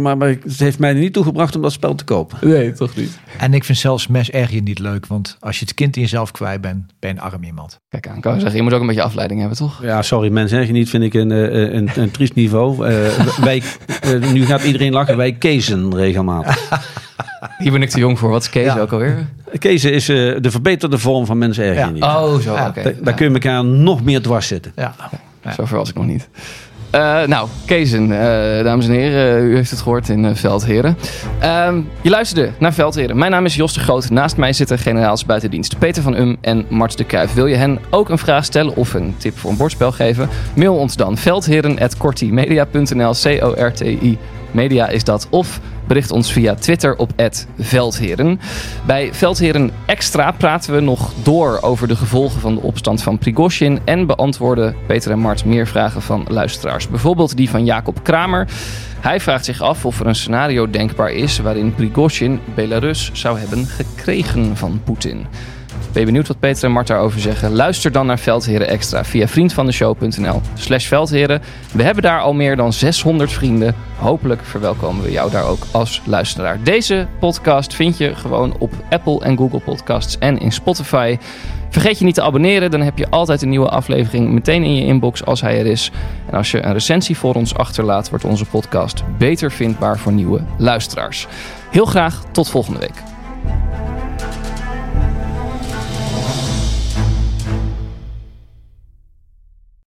Maar, maar het heeft mij niet toegebracht om dat spel te kopen. Nee, toch niet. En ik vind zelfs mes erger niet leuk, want als je het kind in jezelf kwijt bent, ben je een arm iemand. Kijk aan, kan je zeggen. Je moet ook een beetje afleiding hebben, toch? Ja, sorry mensen, je niet vind ik een, eh, een, een triest niveau. Eh, wij, nu gaat iedereen lachen, wij kezen regelmatig. Hier ben ik te jong voor. Wat is Kees Ja. ook alweer? Kezen is eh, de verbeterde vorm van mensen erg Ja. niet. Oh, zo. Ja, oké. Da- daar kun je elkaar nog meer dwars zitten. Ja. Zover was ik nog niet. Eh, nou, Kezen, eh, dames en heren, u heeft het gehoord in Veldheren. Ehm, je luisterde naar Veldheren. Mijn naam is Jos de Groot. Naast mij zitten generaals buitendienst Peter van Um en Mart de Kruijf. Wil je hen ook een vraag stellen of een tip voor een bordspel geven? Mail ons dan veldheren.kortimedia.nl C-O-R-T-I Media is dat. Of bericht ons via Twitter op Veldheren. Bij Veldheren Extra praten we nog door over de gevolgen van de opstand van Prigozhin. En beantwoorden Peter en Mart meer vragen van luisteraars. Bijvoorbeeld die van Jacob Kramer. Hij vraagt zich af of er een scenario denkbaar is waarin Prigozhin Belarus zou hebben gekregen van Poetin. Ben je benieuwd wat Peter en Mart daarover zeggen? Luister dan naar Veldheren Extra via vriendvandeshow.nl slash Veldheren. We hebben daar al meer dan 600 vrienden. Hopelijk verwelkomen we jou daar ook als luisteraar. Deze podcast vind je gewoon op Apple en Google Podcasts en in Spotify. Vergeet je niet te abonneren, dan heb je altijd een nieuwe aflevering meteen in je inbox als hij er is. En als je een recensie voor ons achterlaat, wordt onze podcast beter vindbaar voor nieuwe luisteraars. Heel graag tot volgende week.